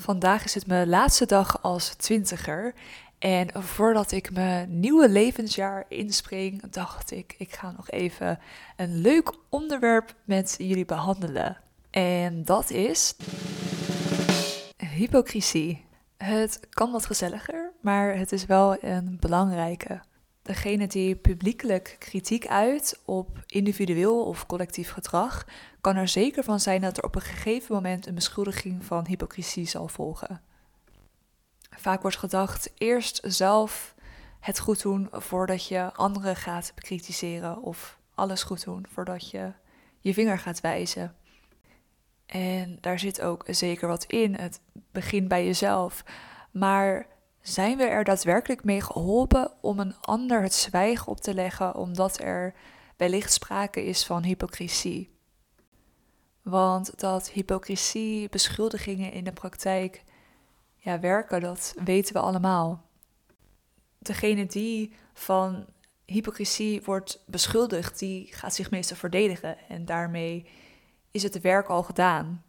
Vandaag is het mijn laatste dag als twintiger. En voordat ik mijn nieuwe levensjaar inspring, dacht ik, ik ga nog even een leuk onderwerp met jullie behandelen. En dat is hypocrisie. Het kan wat gezelliger, maar het is wel een belangrijke. Degene die publiekelijk kritiek uit op individueel of collectief gedrag, kan er zeker van zijn dat er op een gegeven moment een beschuldiging van hypocrisie zal volgen. Vaak wordt gedacht eerst zelf het goed doen voordat je anderen gaat bekritiseren of alles goed doen voordat je je vinger gaat wijzen. En daar zit ook zeker wat in. Het begint bij jezelf. Maar zijn we er daadwerkelijk mee geholpen om een ander het zwijgen op te leggen omdat er wellicht sprake is van hypocrisie? Want dat hypocrisie, beschuldigingen in de praktijk ja, werken, dat weten we allemaal. Degene die van hypocrisie wordt beschuldigd, die gaat zich meestal verdedigen en daarmee is het werk al gedaan.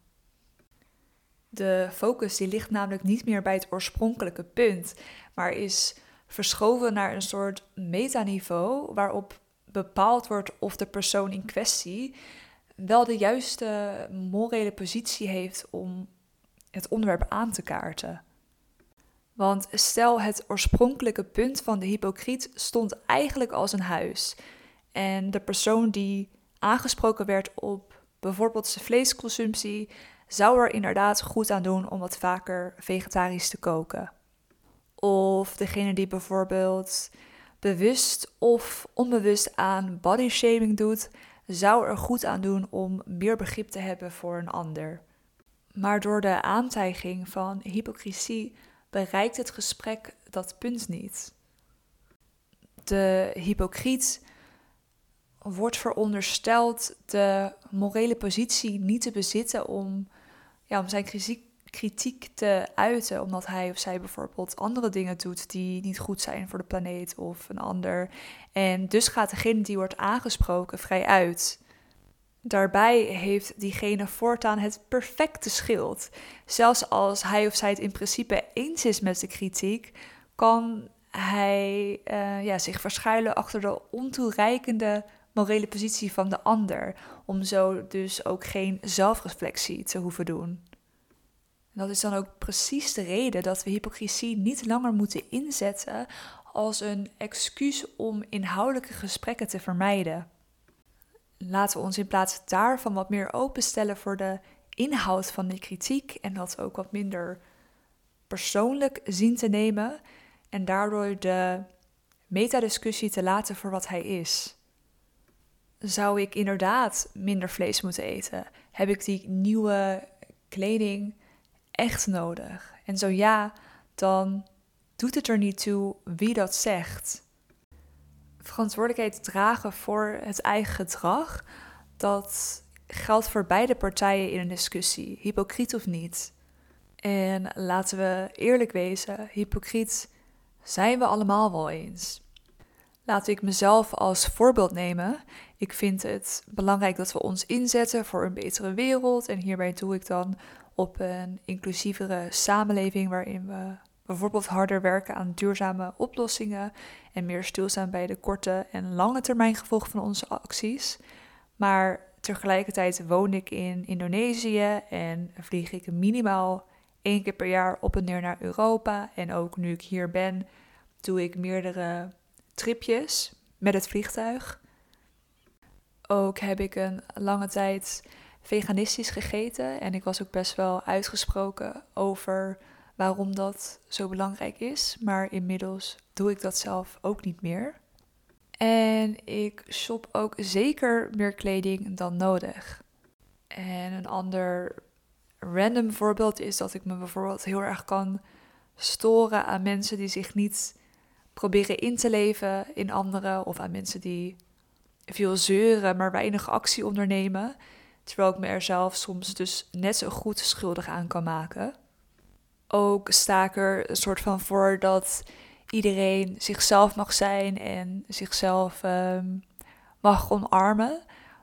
De focus die ligt namelijk niet meer bij het oorspronkelijke punt, maar is verschoven naar een soort metaniveau waarop bepaald wordt of de persoon in kwestie wel de juiste morele positie heeft om het onderwerp aan te kaarten. Want stel het oorspronkelijke punt van de hypocriet stond eigenlijk als een huis. En de persoon die aangesproken werd op bijvoorbeeld zijn vleesconsumptie, zou er inderdaad goed aan doen om wat vaker vegetarisch te koken. Of degene die bijvoorbeeld bewust of onbewust aan body shaming doet, zou er goed aan doen om meer begrip te hebben voor een ander. Maar door de aantijging van hypocrisie bereikt het gesprek dat punt niet. De hypocriet wordt verondersteld de morele positie niet te bezitten om, ja, om zijn kritiek te uiten, omdat hij of zij bijvoorbeeld andere dingen doet die niet goed zijn voor de planeet of een ander. En dus gaat degene die wordt aangesproken vrij uit. Daarbij heeft diegene voortaan het perfecte schild. Zelfs als hij of zij het in principe eens is met de kritiek, kan hij uh, ja, zich verschuilen achter de ontoereikende morele positie van de ander, om zo dus ook geen zelfreflectie te hoeven doen. dat is dan ook precies de reden dat we hypocrisie niet langer moeten inzetten als een excuus om inhoudelijke gesprekken te vermijden. Laten we ons in plaats daarvan wat meer openstellen voor de inhoud van de kritiek en dat ook wat minder persoonlijk zien te nemen en daardoor de metadiscussie te laten voor wat hij is. Zou ik inderdaad minder vlees moeten eten? Heb ik die nieuwe kleding echt nodig? En zo ja, dan doet het er niet toe wie dat zegt. Verantwoordelijkheid dragen voor het eigen gedrag, dat geldt voor beide partijen in een discussie, hypocriet of niet. En laten we eerlijk wezen, hypocriet zijn we allemaal wel eens. Laat ik mezelf als voorbeeld nemen. Ik vind het belangrijk dat we ons inzetten voor een betere wereld. En hierbij doe ik dan op een inclusievere samenleving waarin we bijvoorbeeld harder werken aan duurzame oplossingen en meer stilstaan bij de korte en lange termijn gevolgen van onze acties. Maar tegelijkertijd woon ik in Indonesië en vlieg ik minimaal één keer per jaar op en neer naar Europa. En ook nu ik hier ben, doe ik meerdere tripjes met het vliegtuig. Ook heb ik een lange tijd veganistisch gegeten en ik was ook best wel uitgesproken over waarom dat zo belangrijk is. Maar inmiddels doe ik dat zelf ook niet meer. En ik shop ook zeker meer kleding dan nodig. En een ander random voorbeeld is dat ik me bijvoorbeeld heel erg kan storen aan mensen die zich niet proberen in te leven in anderen of aan mensen die veel zeuren, maar weinig actie ondernemen. Terwijl ik me er zelf soms dus net zo goed schuldig aan kan maken. Ook sta ik er een soort van voor dat iedereen zichzelf mag zijn en zichzelf um, mag omarmen.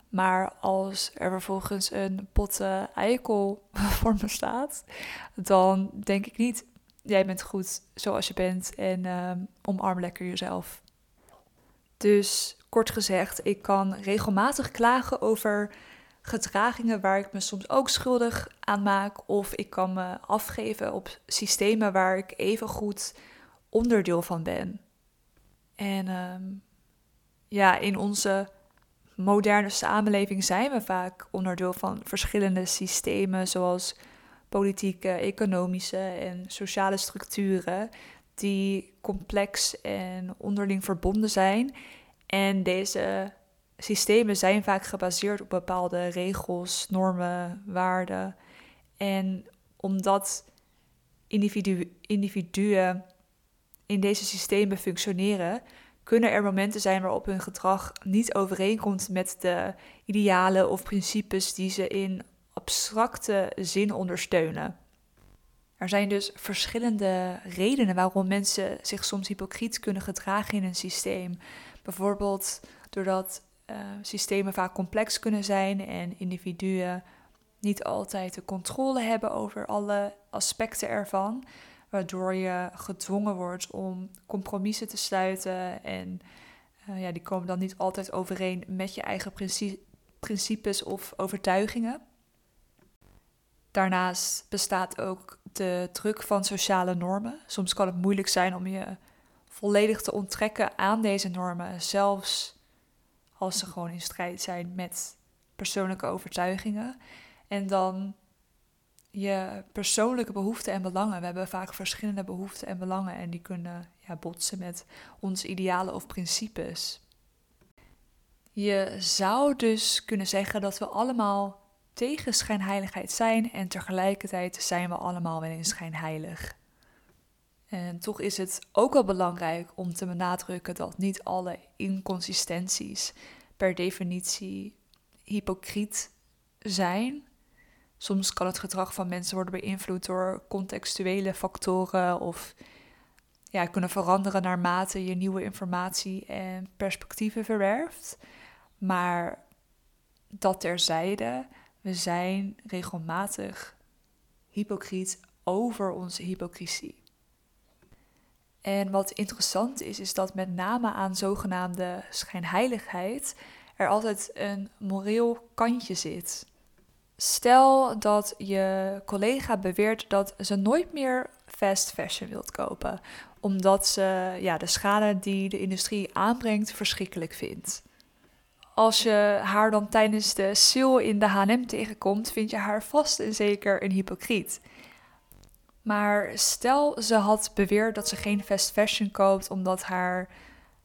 Maar als er vervolgens een pot eikel voor me staat, dan denk ik niet, jij bent goed zoals je bent en ehm, omarm lekker jezelf. Dus kort gezegd, ik kan regelmatig klagen over gedragingen waar ik me soms ook schuldig aan maak. Of ik kan me afgeven op systemen waar ik even goed onderdeel van ben. En ehm, ja, in onze moderne samenleving zijn we vaak onderdeel van verschillende systemen, zoals politieke, economische en sociale structuren, die complex en onderling verbonden zijn. En deze systemen zijn vaak gebaseerd op bepaalde regels, normen, waarden. En omdat individu individuen in deze systemen functioneren, kunnen er momenten zijn waarop hun gedrag niet overeenkomt met de idealen of principes die ze in abstracte zin ondersteunen. Er zijn dus verschillende redenen waarom mensen zich soms hypocriet kunnen gedragen in een systeem. Bijvoorbeeld doordat uh, systemen vaak complex kunnen zijn en individuen niet altijd de controle hebben over alle aspecten ervan, waardoor je gedwongen wordt om compromissen te sluiten en uh, ja, die komen dan niet altijd overeen met je eigen principes of overtuigingen. Daarnaast bestaat ook de druk van sociale normen. Soms kan het moeilijk zijn om je volledig te onttrekken aan deze normen, zelfs als ze gewoon in strijd zijn met persoonlijke overtuigingen. En dan je persoonlijke behoeften en belangen. We hebben vaak verschillende behoeften en belangen en die kunnen ja, botsen met onze idealen of principes. Je zou dus kunnen zeggen dat we allemaal tegen schijnheiligheid zijn en tegelijkertijd zijn we allemaal wel eens schijnheilig. En toch is het ook wel belangrijk om te benadrukken dat niet alle inconsistenties per definitie hypocriet zijn. Soms kan het gedrag van mensen worden beïnvloed door contextuele factoren of ja, kunnen veranderen naarmate je nieuwe informatie en perspectieven verwerft. Maar dat terzijde, we zijn regelmatig hypocriet over onze hypocrisie. En wat interessant is, is dat met name aan zogenaamde schijnheiligheid er altijd een moreel kantje zit. Stel dat je collega beweert dat ze nooit meer fast fashion wilt kopen, omdat ze ja, de schade die de industrie aanbrengt verschrikkelijk vindt. Als je haar dan tijdens de sale in de H&M tegenkomt, vind je haar vast en zeker een hypocriet. Maar stel ze had beweerd dat ze geen fast fashion koopt omdat haar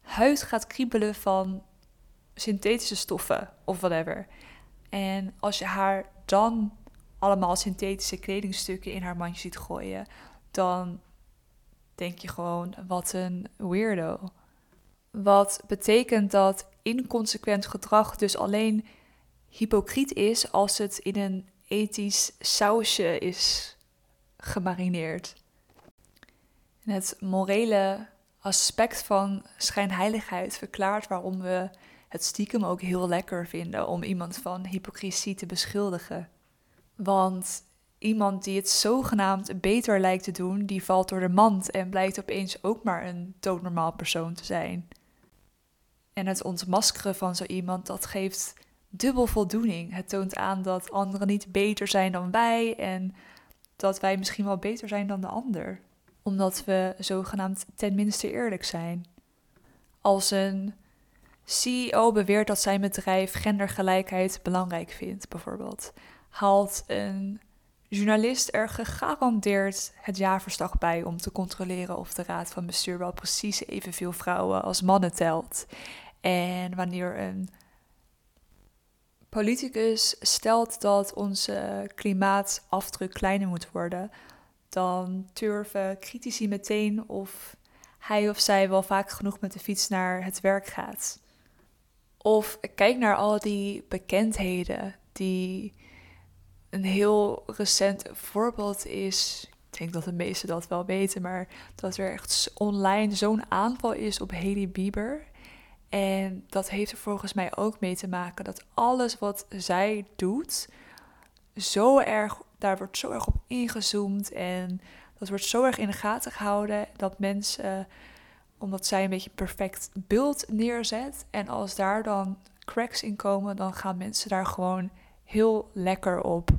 huid gaat kriebelen van synthetische stoffen of whatever. En als je haar dan allemaal synthetische kledingstukken in haar mandje ziet gooien, dan denk je gewoon: wat een weirdo. Wat betekent dat inconsequent gedrag dus alleen hypocriet is als het in een ethisch sausje is gemarineerd. En het morele aspect van schijnheiligheid verklaart waarom we het stiekem ook heel lekker vinden om iemand van hypocrisie te beschuldigen. Want iemand die het zogenaamd beter lijkt te doen, die valt door de mand en blijkt opeens ook maar een doodnormaal persoon te zijn. En het ontmaskeren van zo iemand, dat geeft dubbel voldoening. Het toont aan dat anderen niet beter zijn dan wij en dat wij misschien wel beter zijn dan de ander. Omdat we zogenaamd tenminste eerlijk zijn. Als een CEO beweert dat zijn bedrijf gendergelijkheid belangrijk vindt, bijvoorbeeld, haalt een journalist er gegarandeerd het jaarverslag bij om te controleren of de raad van bestuur wel precies evenveel vrouwen als mannen telt. En wanneer een politicus stelt dat onze klimaatafdruk kleiner moet worden, dan durven critici meteen of hij of zij wel vaak genoeg met de fiets naar het werk gaat. Of kijk naar al die bekendheden die een heel recent voorbeeld is. Ik denk dat de meesten dat wel weten, maar dat er echt online zo'n aanval is op Haley Bieber. En dat heeft er volgens mij ook mee te maken dat alles wat zij doet, zo erg, daar wordt zo erg op ingezoomd en dat wordt zo erg in de gaten gehouden dat mensen, omdat zij een beetje perfect beeld neerzet en als daar dan cracks in komen, dan gaan mensen daar gewoon heel lekker op.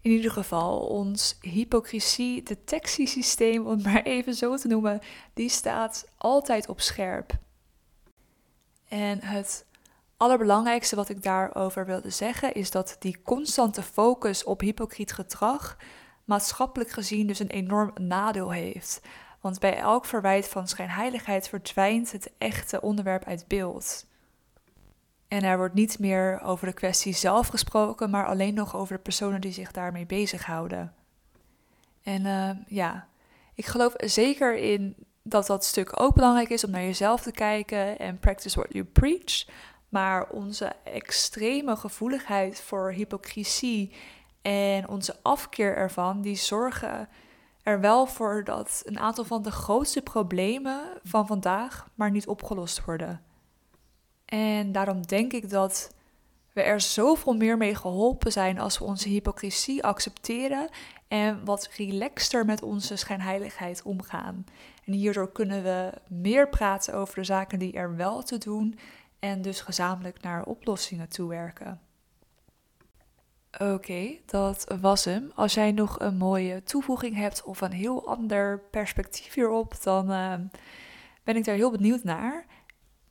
In ieder geval, ons hypocrisie-detectiesysteem, om het maar even zo te noemen, die staat altijd op scherp. En het allerbelangrijkste wat ik daarover wilde zeggen is dat die constante focus op hypocriet gedrag maatschappelijk gezien dus een enorm nadeel heeft. Want bij elk verwijt van schijnheiligheid verdwijnt het echte onderwerp uit beeld. En er wordt niet meer over de kwestie zelf gesproken, maar alleen nog over de personen die zich daarmee bezighouden. En uh, ja, ik geloof zeker in dat dat stuk ook belangrijk is om naar jezelf te kijken en practice what you preach. Maar onze extreme gevoeligheid voor hypocrisie en onze afkeer ervan, die zorgen er wel voor dat een aantal van de grootste problemen van vandaag maar niet opgelost worden. En daarom denk ik dat we er zoveel meer mee geholpen zijn als we onze hypocrisie accepteren en wat relaxter met onze schijnheiligheid omgaan. En hierdoor kunnen we meer praten over de zaken die er wel te doen en dus gezamenlijk naar oplossingen toewerken. Oké, dat was hem. Als jij nog een mooie toevoeging hebt of een heel ander perspectief hierop, dan uh, ben ik daar heel benieuwd naar.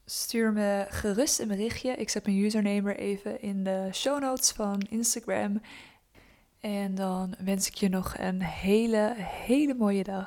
Stuur me gerust een berichtje. Ik zet mijn username er even in de show notes van Instagram. En dan wens ik je nog een hele, hele mooie dag.